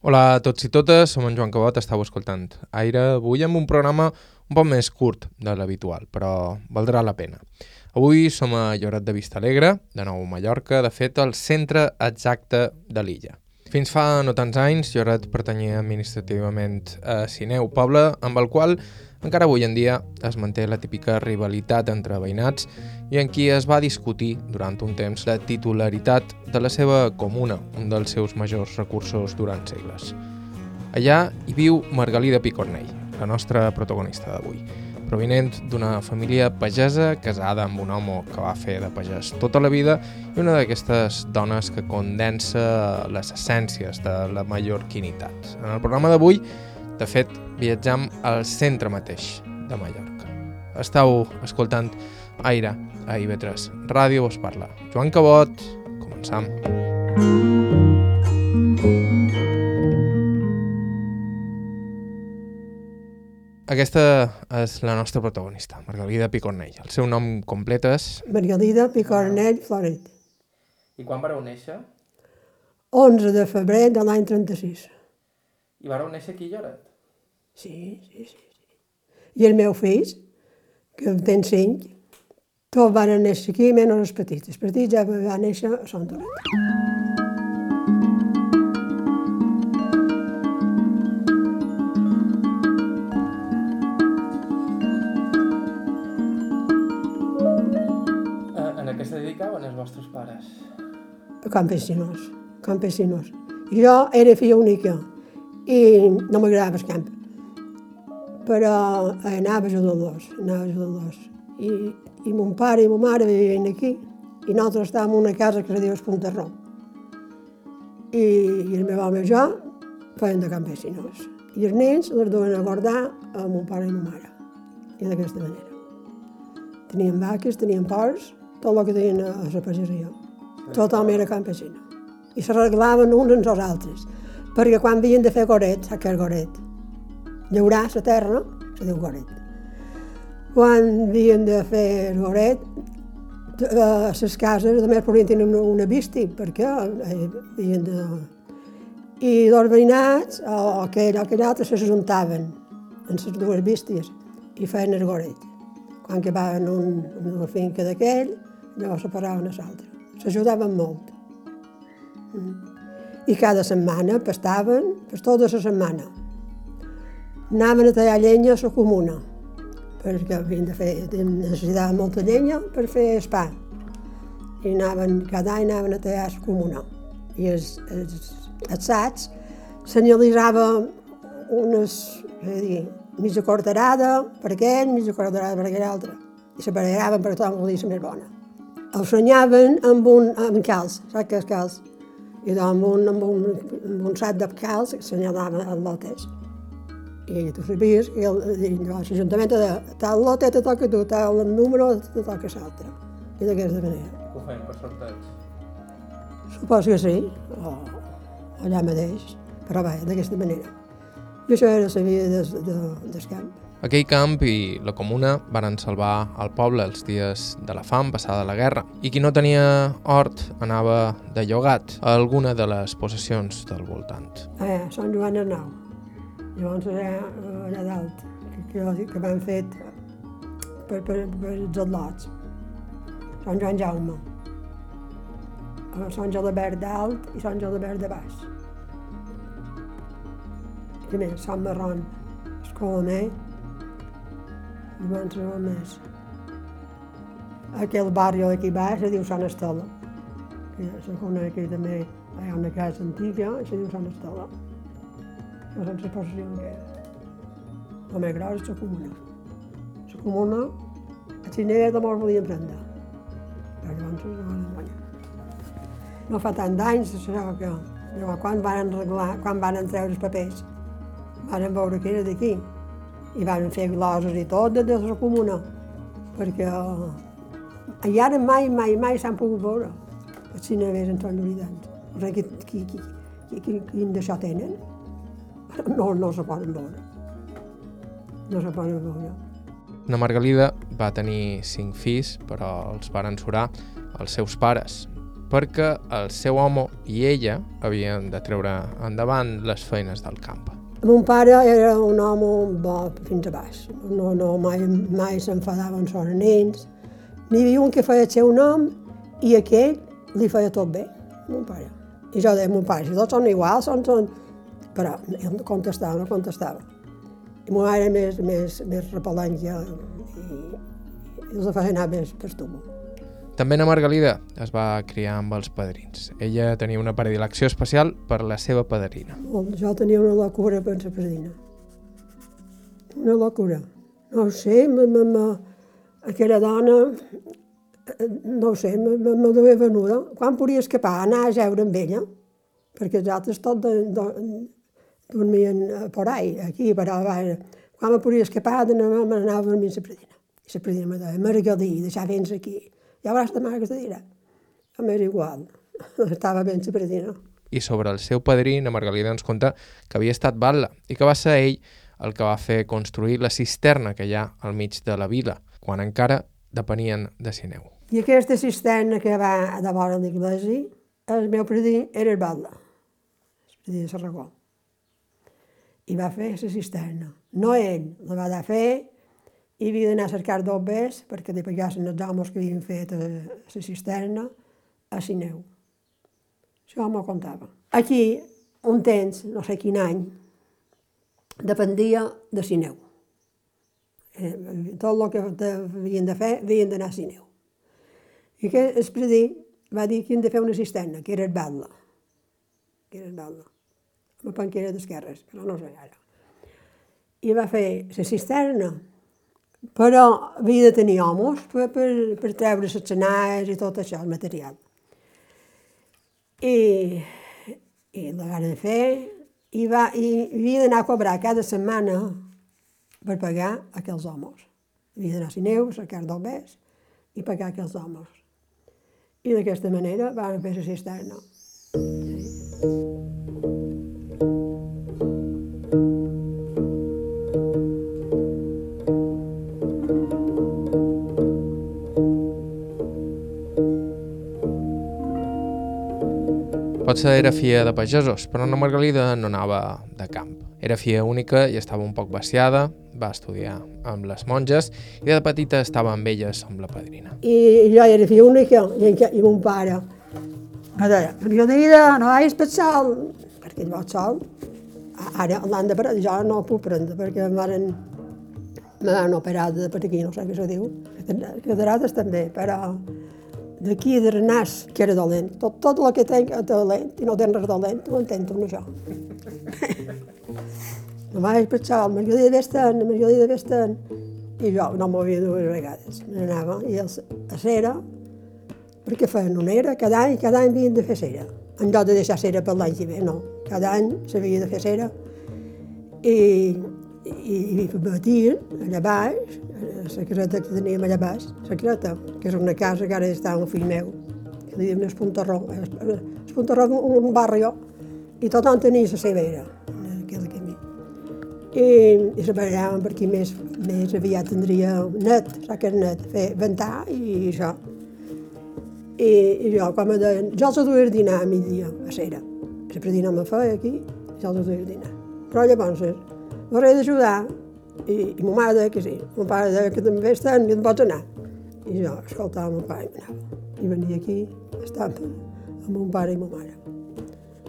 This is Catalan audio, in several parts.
Hola a tots i totes, som en Joan Cabot, estàu escoltant Aire, avui amb un programa un poc més curt de l'habitual, però valdrà la pena. Avui som a Lloret de Vista Alegre, de nou Mallorca, de fet el centre exacte de l'illa. Fins fa no tants anys, Lloret pertanyia administrativament a Sineu, poble amb el qual encara avui en dia es manté la típica rivalitat entre veïnats i en qui es va discutir durant un temps la titularitat de la seva comuna, un dels seus majors recursos durant segles. Allà hi viu Margalida Picornell, la nostra protagonista d'avui, provinent d'una família pagesa casada amb un home que va fer de pagès tota la vida i una d'aquestes dones que condensa les essències de la mallorquinitat. En el programa d'avui de fet, viatjam al centre mateix de Mallorca. Estau escoltant Aire a IB3. Ràdio vos parla. Joan Cabot, començam. Aquesta és la nostra protagonista, Margalida Picornell. El seu nom complet és... Margalida Picornell Floret. I quan vareu néixer? 11 de febrer de l'any 36. I vareu néixer aquí a Lloret? Sí, sí, sí. I els meus fills, que en tenen cinc, tots van néixer aquí, menys els petits. Els petits ja van néixer a Sant Toret. En què es dedicaven els vostres pares? Campesinos, campesinos. Jo era filla única i no m'agradava el camp però anava a Dolors, anava a Dolors. I, i mon pare i ma mare vivien aquí, i nosaltres estàvem en una casa que se diu Espuntarró. I, I el meu home i jo feien de campesinos. I els nens els duen a guardar a mon pare i ma mare. I d'aquesta manera. Tenien vaques, tenien porcs, tot el que tenien a la pagesia. Tothom era campesino. I s'arreglaven uns amb els altres. Perquè quan havien de fer goret, és goret? Llaurar la terra, se diu goret. Quan havien de fer goret, a les cases, més, podien tenir una, una visti, perquè eh, havien de... I els veïnats, o aquell o aquell altre, s'ajuntaven en les dues vistes i feien el goret. Quan acabaven un, una finca d'aquell, llavors se paraven a l'altre. S'ajudaven molt. Mm. I cada setmana pastaven, per tota la setmana anaven a tallar llenya a la comuna, perquè havien de fer, necessitaven molta llenya per fer el pa. I anaven, cada any anaven a tallar a la comuna. I els, els assats senyalitzava unes, és a dir, mitja cortarada per aquell, mitja cortarada per aquell altre. I se paregaven per tothom volia ser més bona. El sonyaven amb un amb calç, saps què és calç? I doncs amb un, amb un, amb un sac de calç senyalava el lotes i tu sabies que l'Ajuntament de tal lote te toca tu, tal número te toca l'altre. I d'aquesta manera. Ho feien per sorteig? Suposo que sí, o allà mateix, però bé, d'aquesta manera. I això era la vida des, de, del camp. Aquell camp i la comuna varen salvar el poble els dies de la fam passada la guerra i qui no tenia hort anava de llogat a alguna de les possessions del voltant. Eh, Sant Joan Arnau. Llavors allà, allà dalt, que, que, que m'han fet per, per, per els atlots. Sant Joan Jaume. Sant Gelabert dalt i Sant Gelabert de baix. I més, Sant Marron, Escolomer, i van ser més. Aquell barri d'aquí baix se diu Sant Estela. Que se coneix aquí també, hi ha una casa antiga, se diu Sant Estela no sense possessió que la més grossa és la comuna. La comuna, a Xinera de molt volien prendre, però llavors no van guanyar. No fa tant d'anys, això que llavors, quan van arreglar, quan van treure els papers, van veure que era d'aquí i van fer gloses i tot de la comuna, perquè i ara mai, mai, mai s'han pogut veure els xineres en tot l'Oridant. O sigui, qui, qui, qui, qui, quin d'això tenen? no, no se poden veure. No se poden veure. Na Margalida va tenir cinc fills, però els varen surar els seus pares. perquè el seu home i ella havien de treure endavant les feines del camp. Mon pare era un home bo fins a baix. No, no, mai, mai s'enfadava amb els nens. N'hi havia un que feia el seu nom i aquell li feia tot bé, mon pare. I jo deia, mon pare, si tots són iguals, són, són... Però ell no contestava, no contestava. I mon mare era més, més, més repel·lència i, i els feia anar més per estuvo. També na Margalida es va criar amb els padrins. Ella tenia una predilecció especial per la seva padrina. Jo tenia una locura per la padrina. Una locura. No ho sé, ma, ma, ma, aquella dona, eh, no ho sé, me, me, me duia venuda. Quan podia escapar, anar a jeure amb ella, perquè els altres tot de, de, dormien por ahí, aquí, però va, quan me podia escapar, m'anava a dormir a la predina. I la predina me deia, Margalí, deixar vens aquí ja veuràs demà que te dirà. A mi era igual, estava ben la predina. I sobre el seu padrí, na Margalida ens conta que havia estat batlle i que va ser ell el que va fer construir la cisterna que hi ha al mig de la vila, quan encara depenien de Sineu. I aquesta cisterna que va de vora l'església, el meu predí era el batlle, el predí de Sarragó. I va fer la cisterna. No ell, la va de fer i havia d'anar a cercar d'obers perquè li pagassin els homes que havien fet a la cisterna a Sineu. Això m'ho contava. Aquí, un temps, no sé quin any, dependia de Sineu. Eh, tot el que havien de fer, havien d'anar a Sineu. I aquest espredí va dir que hem de fer una cisterna, que era el batlle. Que era el batlle. Amb panquera d'esquerres, però no sé ara. I va fer la cisterna però havia de tenir homes per, per, per treure les cenars i tot això, el material. I, i la van fer i, va, i havia d'anar a cobrar cada setmana per pagar aquells homes. Havia d'anar a Sineu, a cercar d'homes i pagar aquells homes. I d'aquesta manera van fer la cisterna. Sí. Potser era filla de pagesos, però na Margalida no anava de camp. Era filla única i estava un poc vaciada, va estudiar amb les monges i de petita estava amb elles amb la padrina. I jo era filla única i, i mon pare va dir, Margalida, no vagis per sol, perquè ell va sol. Ara l'han de prendre, jo no ho puc prendre perquè em van, me van operar de per aquí, no sé què se diu. Catarades també, però d'aquí de nas, que era dolent. Tot, tot el que tenc és dolent, i no tens res dolent, ho intento amb això. no vaig pensar, el Margalí de Vesten, el Margalí de Vesten, i jo no m'ho havia dues vegades. Me n'anava, i els, a cera, perquè feien una era, cada any, cada any havien de fer cera. En lloc de deixar cera per l'any que ve, no. Cada any s'havia de fer cera. I, i, i batien allà baix, la caseta que teníem allà baix, la caseta, que és una casa que ara està un fill meu, que li diuen Espuntarró. Espuntarró és un barri, i tothom tenia la seva era, en aquell camí. I, i se barallaven per aquí més, més aviat tindria net, saps que és net, fer ventar i això. I, i jo, com a deien, jo els duia a dinar a migdia, a cera. Sempre dinar me feia aquí, jo els duia a dinar. Però llavors, m'hauré d'ajudar i, i ma mare deia que sí. Mon pare deia que també estan i et pots anar. I jo escoltava mon pare i m'anava. I venia aquí, estava amb mon pare i ma mare.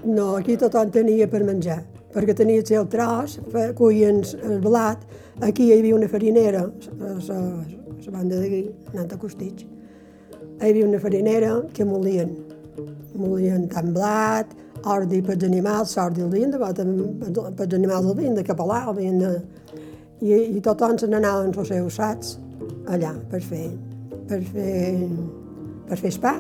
No, aquí tothom tenia per menjar, perquè tenia el seu tros, cuien el blat, aquí hi havia una farinera, a la banda d'aquí, anant a Costitx. Hi havia una farinera que molien, molien tant blat, ordi per als animals, ordi el dia, per als animals el dia, de dia de, i, i tothom se n'anaven els seus sats allà per fer, per fer, per fer espa.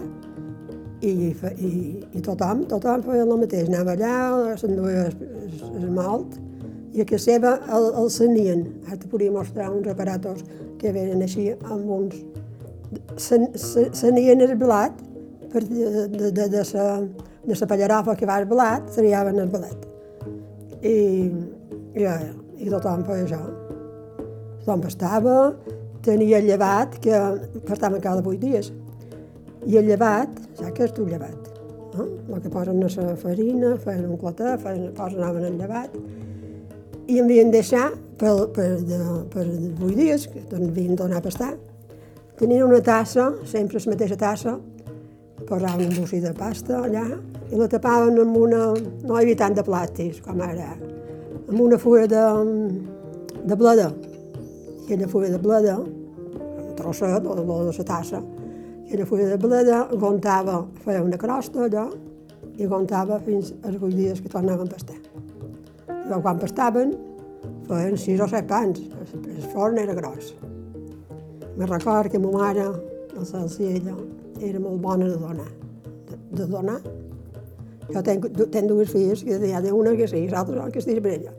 I, i, i tothom, tothom feia el mateix, anava allà, s'enduia el malt, i a que seva el, el senien. Ara te podria mostrar uns aparatos que venen així amb uns... Senien el blat, per de, de, de, de, sa, de sa pallarofa que va al blat, triaven el blat. I, i, i tothom feia això. Tothom estava, tenia llevat, que portava cada vuit dies. I el llevat, saps què és tu llevat? Eh? El que posen a la farina, feien un clatà, feien, posen al llevat, i em havien deixat per, per, de, per 8 dies, que havien donat a pastar. Tenien una tassa, sempre la mateixa tassa, posaven un bocí de pasta allà i la tapaven amb una... no hi havia tant de plàstics com ara, amb una fulla de, de bleda. I aquella fulla de bleda, un trosset de, de la tassa, aquella fulla de bleda aguantava, feia una crosta allò, i aguantava fins als 8 dies que tornaven a pastar. I quan pastaven, feien 6 o 7 pans, el forn era gros. Me record que ma mare, la Celsiella, era molt bona de donar. De, de donar. Jo tenc, tenc dues filles, que hi ha una que sí, l'altra que estigui per ella.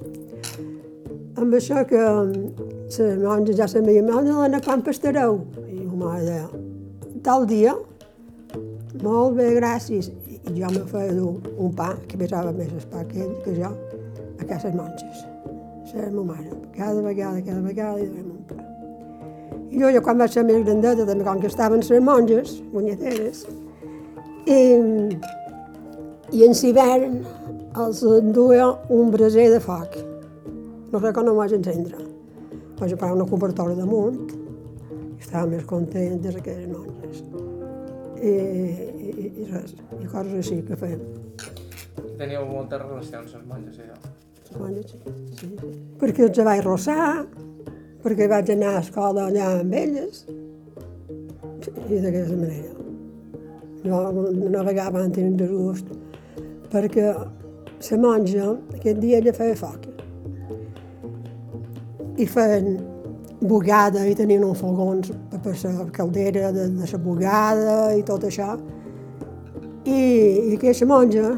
Amb això que la monja ja se m'hi Magdalena, quan pastareu? I ma mare deia, tal dia, molt bé, gràcies. I jo me feia dur un pa, que pesava més el pa que ell, que jo, a cases monges. La meva mare, cada vegada, cada vegada, li donem un pa. Jo, jo quan vaig ser més grandeta, també com que estaven les monges, guanyateres, i, i en l'hivern els enduia un braser de foc. No sé com no vaig encendre. Vaig parar una cobertora damunt i estava més content de aquelles monges. I, i, i res, i coses així que fem. Teníeu moltes relacions amb monges, allò? Les monges, sí, sí. Perquè els vaig rossar, perquè vaig anar a escola allà amb elles, i d'aquesta manera. Jo navegava en temps de gust, perquè la monja, aquest dia ella feia foc. I feien bugada i tenien uns fogons per la caldera de, de la bugada i tot això. I, i aquesta monja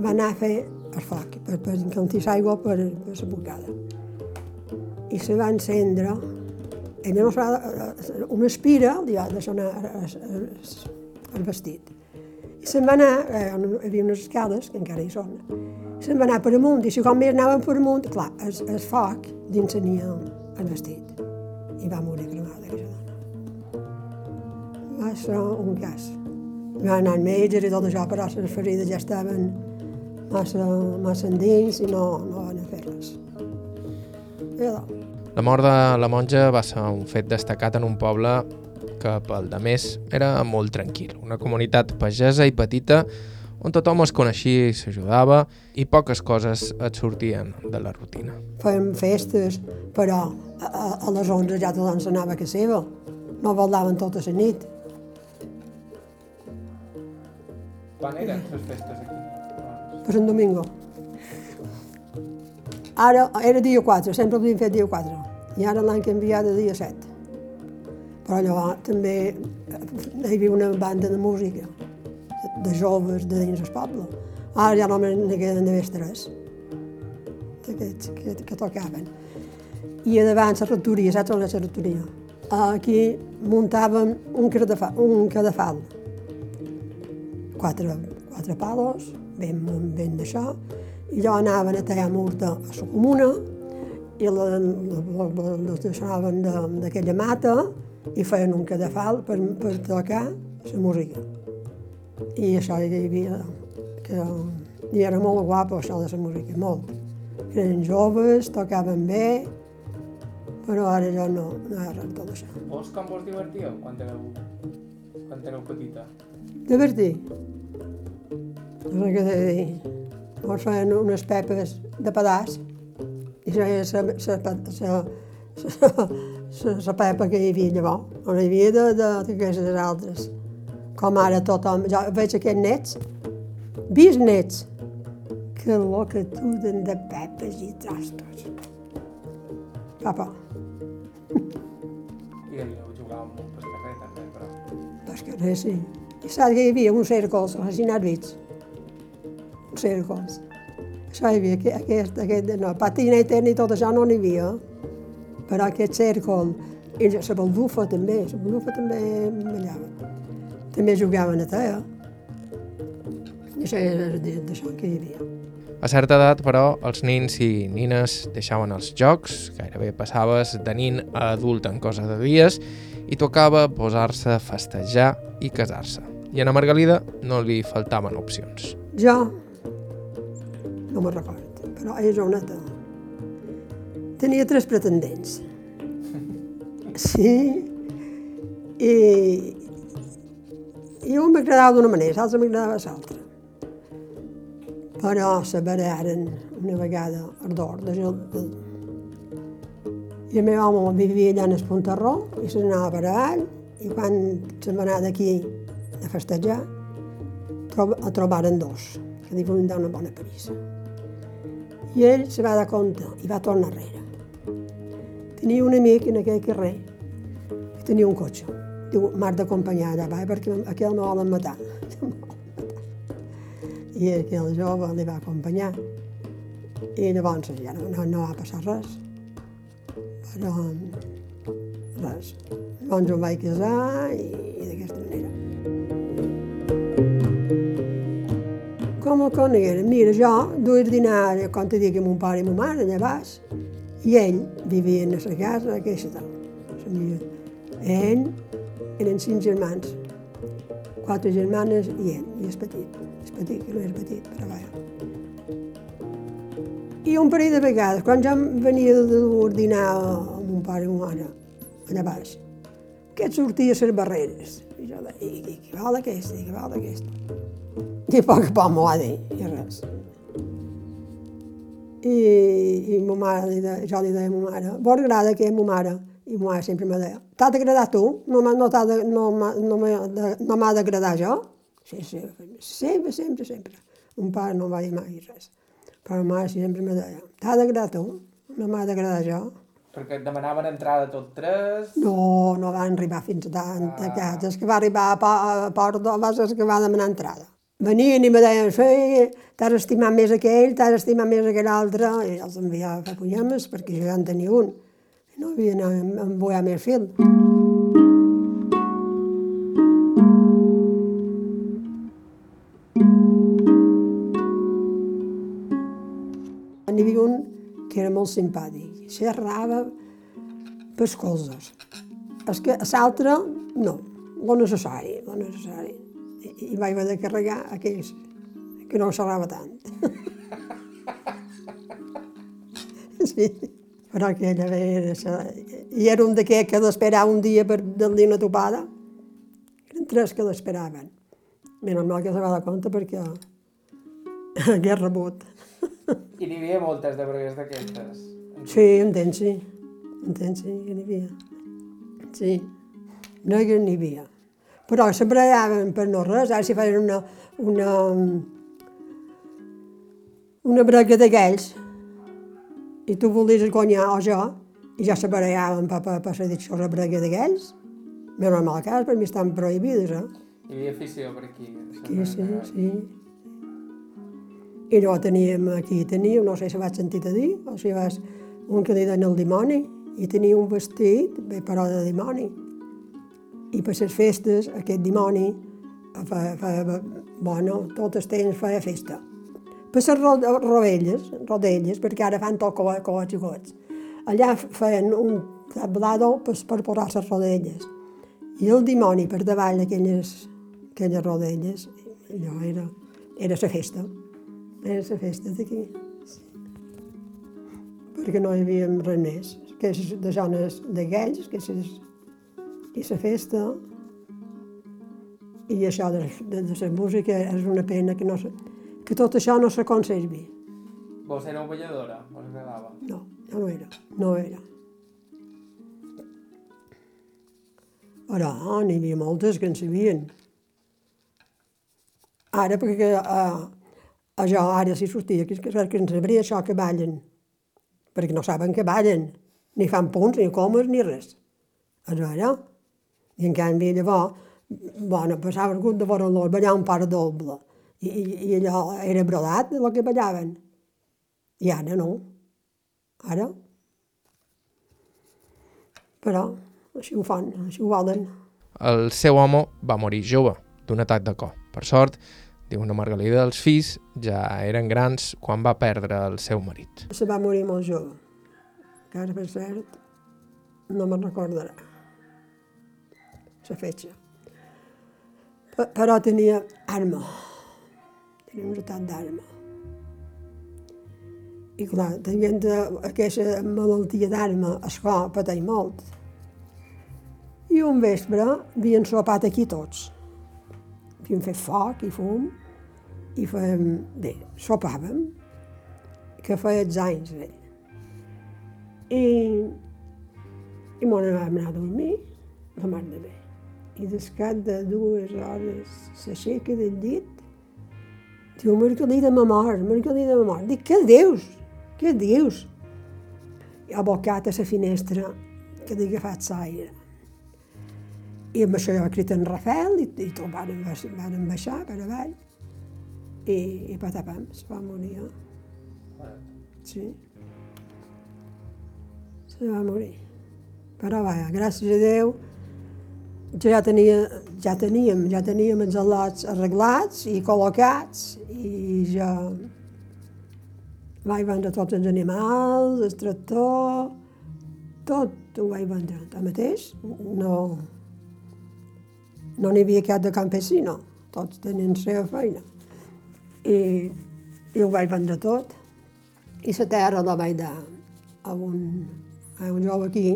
va anar a fer el foc, per, per encantir l'aigua per, per la bugada i se va encendre. Ella no fa una espira, li va deixar anar el vestit. I se'n va anar, eh, hi havia unes escales, que encara hi són, se'n va anar per amunt, i si com més anaven per amunt, clar, el, el foc dinsenia el vestit. I va morir cremada aquella dona. Va ser un cas. Va anar al metge i tot això, però les ferides ja estaven massa, massa endins i no, no van a fer-les. La mort de la monja va ser un fet destacat en un poble que pel de més era molt tranquil, una comunitat pagesa i petita on tothom es coneixia i s'ajudava i poques coses et sortien de la rutina. Fèiem festes, però a, a, les 11 ja tothom s'anava a casa seva. No baldaven tota la nit. Quan eren les festes aquí? Per un domingo. Ara era dia 4, sempre havíem fet dia 4, i ara l'han canviat a dia 7. Però allò també hi havia una banda de música, de joves de dins el poble. Ara ja només n'hi queden només tres, d'aquests que, que tocaven. I a davant la rectoria, saps on és la rectoria? Aquí muntàvem un cadafal, un cadafal. Quatre, quatre palos, ben, ben d'això, i jo anaven a tallar murta a la comuna i la, la, la, la deixaven d'aquella mata i feien un cadafal per, per tocar la música. I això hi havia, que i era molt guapo això de la música, molt. Eren joves, tocaven bé, però ara jo no, no he res tot això. Vos com vos divertíeu quan éreu, quan éreu petita? Divertir? No sé què de dir mos feien unes pepes de pedaç i això era la pepa que hi havia llavors. No hi havia de, de, d'aquestes altres. Com ara tothom, jo veig aquests nets, bisnets, que lo que duden de pepes i trastos. Papa. I allò jugàvem molt per carrer també, però... Per carrer, sí. I saps que hi havia uns cèrcols, els nats cèrcols. Això hi havia, aquest, aquest, no, patineta ni tot això no n'hi havia, però aquest cèrcol, i la baldufa també, la baldufa també ballava. També jugaven a terra. I això era d'això que hi havia. A certa edat, però, els nins i nines deixaven els jocs, gairebé passaves de nin a adult en cosa de dies, i tocava posar-se a festejar i casar-se. I a na Margalida no li faltaven opcions. Jo no me'n record, però ella joveneta tenia tres pretendents. Sí, i, i un m'agradava d'una manera, l'altre m'agradava l'altra. Però se bararen una vegada ardor de, de, i el meu home vivia allà en el Puntarró i se n'anava per avall i quan se'n va anar d'aquí a festejar trob a trobaren dos, que li volien dar una bona parissa. I ell se va dar compte i va tornar enrere. Tenia un amic en aquell carrer que tenia un cotxe. Diu, m'has d'acompanyar allà, va, perquè aquell me volen matar. I aquell jove li va acompanyar. I llavors ja no, no, no va passar res. Però res. Llavors em vaig casar i, i d'aquesta manera. Com el coneguera? Mira, jo duia dinar, com te dic, amb mon pare i ma mare, allà baix, i ell vivia en la casa aquesta tal. Ell eren cinc germans, quatre germanes i ell, i és petit, és petit, que no és petit, però vaja. I un parell de vegades, quan ja venia de dinar amb mon pare i ma mare, allà baix, que et sortia a les barreres. I jo deia, i, i què val aquesta, i què val aquesta? I a poc a poc m'ho va dir, i res. I, i ma mare, jo li deia a ma mare, vos agrada que ma mare? I ma mare sempre me deia, t'ha d'agradar tu? No m'ha no de, no, no, no m'ha d'agradar jo? Sí, sí, sempre, sempre, sempre. Un pare no va dir mai res. Però ma mare sempre me deia, t'ha d'agradar tu? No m'ha d'agradar jo? Perquè et demanaven entrada tot tres... No, no van arribar fins a tant. Ah. Aquest, el que va arribar a, a Porto va ser que va demanar entrada. Venien i me deien, sí, t'has estimat més aquell, t'has estimat més aquell altre, i els enviava a fer punyemes, perquè jo ja en tenia un. I no havia anat a emboiar més fil. N'hi havia un que era molt simpàtic, xerrava per coses. És que l'altre, no, lo necessari, lo necessari. I, vaig haver de carregar aquells que no xerrava tant. sí, però aquella era... I era un d'aquests que l'esperava un dia per dir una topada. Eren tres que l'esperaven. Menys mal que se va dar compte perquè hagués rebut. I n'hi havia moltes de bregues d'aquestes. Sí, entenc, sí. Entenc, sí, que n'hi havia. Sí, no n'hi havia. Però se bregaven per no res, ara si feien una, una, una brega d'aquells i tu volies guanyar o jo, i ja se bregaven per, per, per ser dit la brega d'aquells. Menys mal cas, per mi estan prohibides, eh? Hi havia afició per aquí. Aquí, sí, sí. I llavors teníem, aquí teníem, no sé si vaig sentit a dir, o si vas, un que li deien el dimoni, i tenia un vestit, bé, però de dimoni. I per les festes, aquest dimoni, feia, feia, bueno, tot el temps feia festa. Per les rodelles, rodelles, perquè ara fan tot coets i coets. Allà feien un tablado per, per posar les rodelles. I el dimoni per davall d'aquelles aquelles rodelles, allò era, era la festa. Era la festa d'aquí. Perquè no hi havia res més. És de zones d'aquells, que és i la festa, i això de, de, de la música és una pena que, no, se- que tot això no se conservi. Vos éreu balladora? Vos agradava? No, jo no era, no era. Però n'hi havia moltes que en sabien. Ara, perquè a jo ara si sortia, que, que, que en sabria això que ballen, perquè no saben que ballen, ni fan punts, ni comes, ni res. És vera. I en canvi llavors, bueno, passava gust de veure-los ballar un par doble. I, i, I allò era brodat, el que ballaven. I ara no. Ara. Però així ho fan, així ho volen. El seu home va morir jove, d'un atac de cor. Per sort, Diu, una Margalida dels fills ja eren grans quan va perdre el seu marit. Se va morir molt jove, que ara per cert no me'n recordarà la fetge. Però tenia arma, tenia un retat d'arma. I clar, tenint aquesta malaltia d'arma, esclar, pateix molt. I un vespre havien sopat aquí tots. Havíem fet foc i fum, i fèiem, bé, sopàvem, que feia els anys d'ell. I, i m'ho anàvem anar a dormir, la mar de bé. I descat de dues hores s'aixeca del llit, diu, Margalida, ma mort, Margalida, ma mort. Dic, què dius? Què dius? I ha abocat a la finestra que li ha agafat l'aire. I amb això jo crit en Rafael i, i tot van, van baixar per avall. I, i patapam, se va morir. Sí. Se va morir. Però vaja, gràcies a Déu, ja, tenia, ja teníem, ja teníem els al·lots arreglats i col·locats i ja vaig vendre tots els animals, el tractor, tot ho vaig vendre. Tanmateix, no, no n'hi havia cap de campesino, tots tenien la seva feina. I, I ho vaig vendre tot. I la terra la vaig dar a un, a un jove aquí,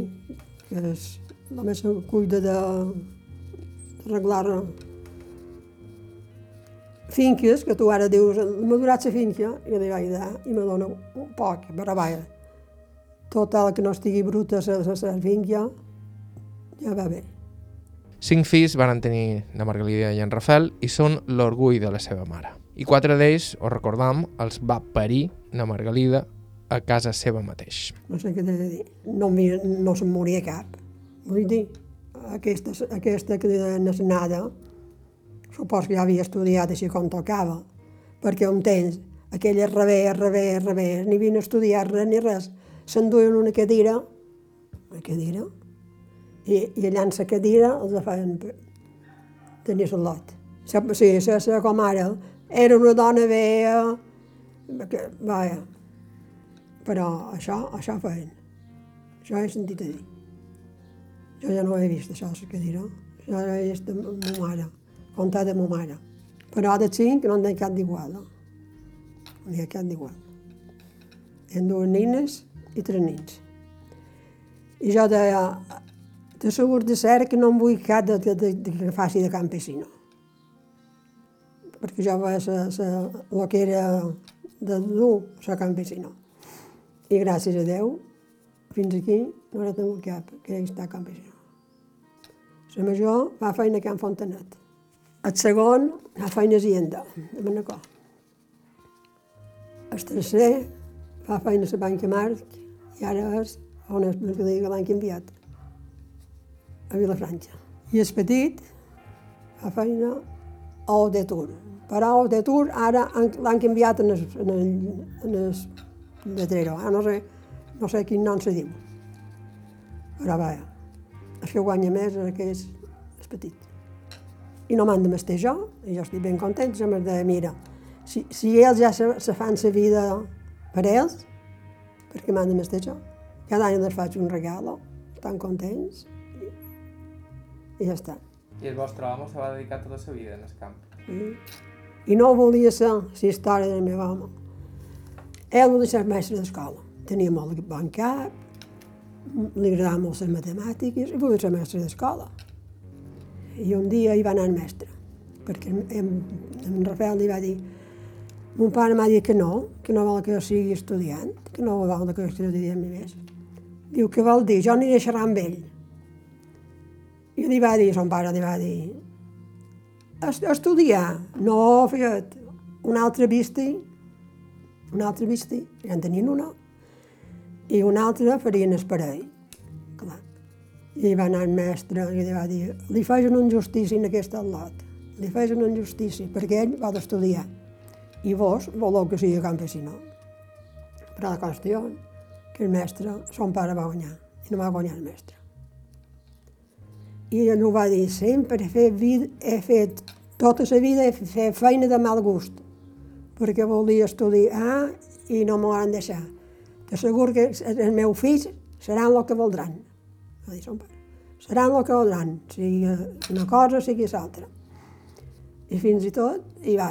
que és, només se cuida de arreglar finques, que tu ara dius, m'ha durat la finca, i li vaig dar, i me dona un poc, però vaja, tot el que no estigui bruta la, la, la finca, ja va bé. Cinc fills van tenir de Margalida i en Rafel i són l'orgull de la seva mare. I quatre d'ells, ho recordam, els va parir na Margalida a casa seva mateix. No sé què t'he de dir. No, no se'n moria cap. Vull dir, aquesta, aquesta que li deien nada, supos que ja havia estudiat així com tocava, perquè un temps aquella revés, revés, revés, ni havien estudiat res ni res. S'enduien una cadira, una cadira, i, i allà en la cadira els feien tenir el lot. Sí, sí, sí, com ara, era una dona vea, que, vaja, però això, això feien. Això he sentit a dir. Jo ja no ho he vist, això, la cadira. Això he vist de ma mare, contar de ma mare. Però de cinc no n'hi ha cap d'igual. No? n'hi ha cap d'igual. Ha dues nines i tres nins. I jo deia, de segur de cert que no em vull cap de, de, de, de que faci de campesino. Perquè jo vaig ser el que era de dur, ser campesino. I gràcies a Déu, fins aquí no n'he tingut cap que hagi estat campesino. La major fa feina a Can Fontanet. El segon fa feina a Zienda, a Manacor. El tercer fa feina a la Banca Marc i ara és on és el que l'han canviat, a Vilafranca. I el petit fa feina a Odetur. Però a Odetur ara han- l'han canviat en el, en el, en el letrero. Ah, no, sé, no sé quin nom se diu. Però vaja, que guanya més és el que és el petit. I no m'han de mestir jo, i jo estic ben content, jo m'he de, mira, si, si ells ja se, se fan la vida per ells, perquè m'han de mestir jo. Cada any els faig un regalo, estan contents, i, i ja està. I el vostre home se va dedicar tota la vida en el camp. I, I no volia ser la història del meu home. Ell volia ser mestre d'escola. Tenia molt bon cap, li agradaven molt les matemàtiques i volia ser mestre d'escola. I un dia hi va anar el mestre, perquè en, en, Rafael li va dir mon pare m'ha dit que no, que no vol que jo sigui estudiant, que no vol que jo estudi més. Diu, què vol dir? Jo aniré a xerrar amb ell. I li va dir, son pare li va dir, "Est- estudiar, no, fiat, un altre visti, un altre visti, ja en tenien una, i un altre farien el parell. Clar. I va anar el mestre i li va dir, li faig una injustícia en aquest lot, li faig una injustícia, perquè ell va d'estudiar, i vos voleu que sigui campesino. Però la qüestió que el mestre, son pare va guanyar, i no va guanyar el mestre. I ell ho va dir, sempre he fet, vid he fet tota la vida he fet feina de mal gust, perquè volia estudiar i no m'ho han deixat. T'asseguro que els meus fills seran el que voldran. Va dir son pare. Seran el que voldran, sigui una cosa, sigui l'altra. I fins i tot, i va,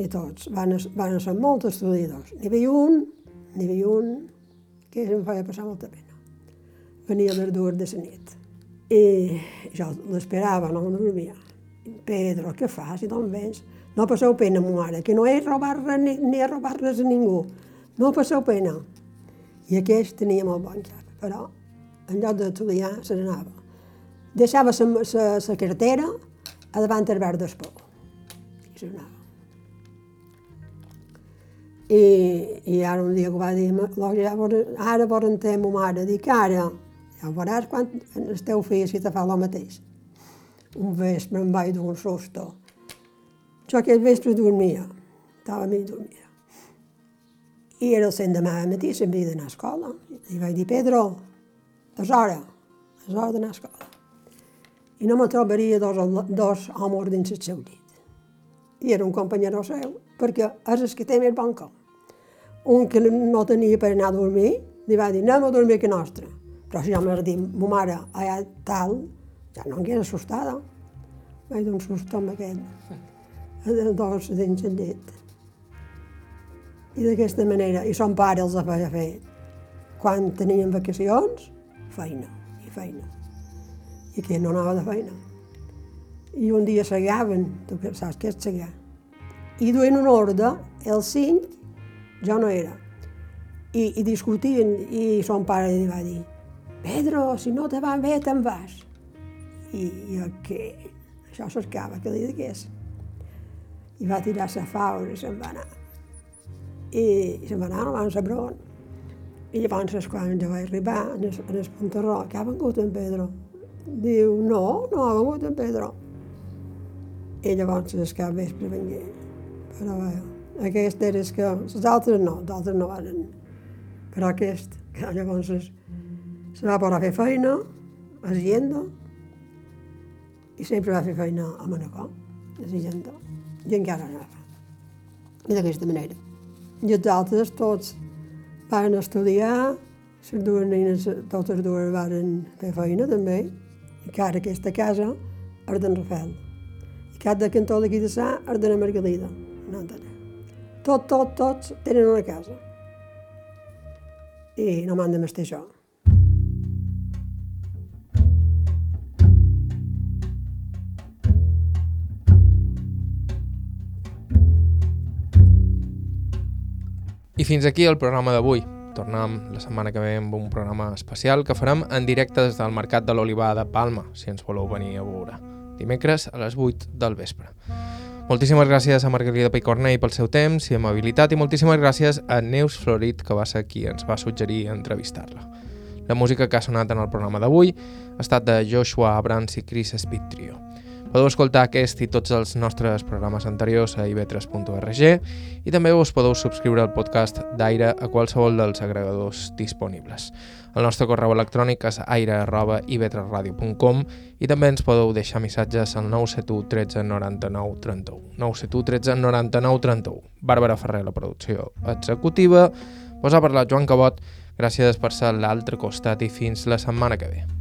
i tots, van, van ser molts estudiadors. N'hi havia un, n'hi havia un que em feia passar molta pena. Venia a les dues de la nit. I jo l'esperava, no dormia. Pedro, què fas? I d'on vens? No passeu pena, ma mare, que no he robat res ni, ni he robat res a ningú. No passeu pena. I aquest tenia molt bon cap, però en lloc d'estudiar se n'anava. Deixava la cartera a davant del bar d'espó. I se n'anava. I, I ara un dia que va dir, ja ara volen ter ma mare, dic ara, ja veuràs quan el teu fill si te fa el mateix un vespre em vaig d'un susto. Jo aquell vespre dormia, estava a mi dormia. I era el cent de mà matí, s'havia d'anar a escola. I vaig dir, Pedro, és hora, és hora d'anar a escola. I no me trobaria dos, dos homes dins el seu llit. I era un companyero seu, perquè és el que té més bon cop. Un que no tenia per anar a dormir, li va dir, anem a dormir que nostra. Però si jo m'ha dit, ma mare, allà tal, ja no em queda assustada. Vaig d'un susto amb aquell. Dos dins el llet. I d'aquesta manera, i son pare els feia fer. Quan tenien vacacions, feina, i feina. I que no anava de feina. I un dia segaven, tu saps què és segar. I duien una ordre, el cinc, jo no era. I, i discutien, i son pare li va dir, Pedro, si no te va bé, te'n vas i jo que això cercava que li digués. I va tirar la faula i se'n va anar. I se'n va anar davant la bron. I llavors, quan jo vaig arribar en el, en el Pontarró, que ha vengut en Pedro? Diu, no, no ha vengut en Pedro. I llavors és que vespre vengué. Però bé, aquest era que... Les altres no, els altres no van. Però aquest, que llavors se va posar a fer feina, a Hacienda, i sempre va fer feina a Manacor, de Sigenta, i encara anava. I d'aquesta manera. I els altres tots van estudiar, les dues nenes, totes dues van fer feina també, i cara aquesta casa és d'en Rafael. I cap de cantó d'aquí de Sa és de la Margalida. No Tot, tot, tots tenen una casa. I no m'han de mestir això. I fins aquí el programa d'avui. Tornem la setmana que ve amb un programa especial que farem en directe des del Mercat de l'Olivar de Palma, si ens voleu venir a veure. Dimecres a les 8 del vespre. Moltíssimes gràcies a Margarida Picornell pel seu temps i amabilitat i moltíssimes gràcies a Neus Florit, que va ser qui ens va suggerir entrevistar-la. La música que ha sonat en el programa d'avui ha estat de Joshua Abrams i Chris Speed Trio. Podeu escoltar aquest i tots els nostres programes anteriors a ib3.org i també us podeu subscriure al podcast d'Aire a qualsevol dels agregadors disponibles. El nostre correu electrònic és aire.ib3radio.com i també ens podeu deixar missatges al 971 13 99 31. 971 13 99 31. Bàrbara Ferrer, la producció executiva. Vos ha parlat Joan Cabot. Gràcies per ser a l'altre costat i fins la setmana que ve.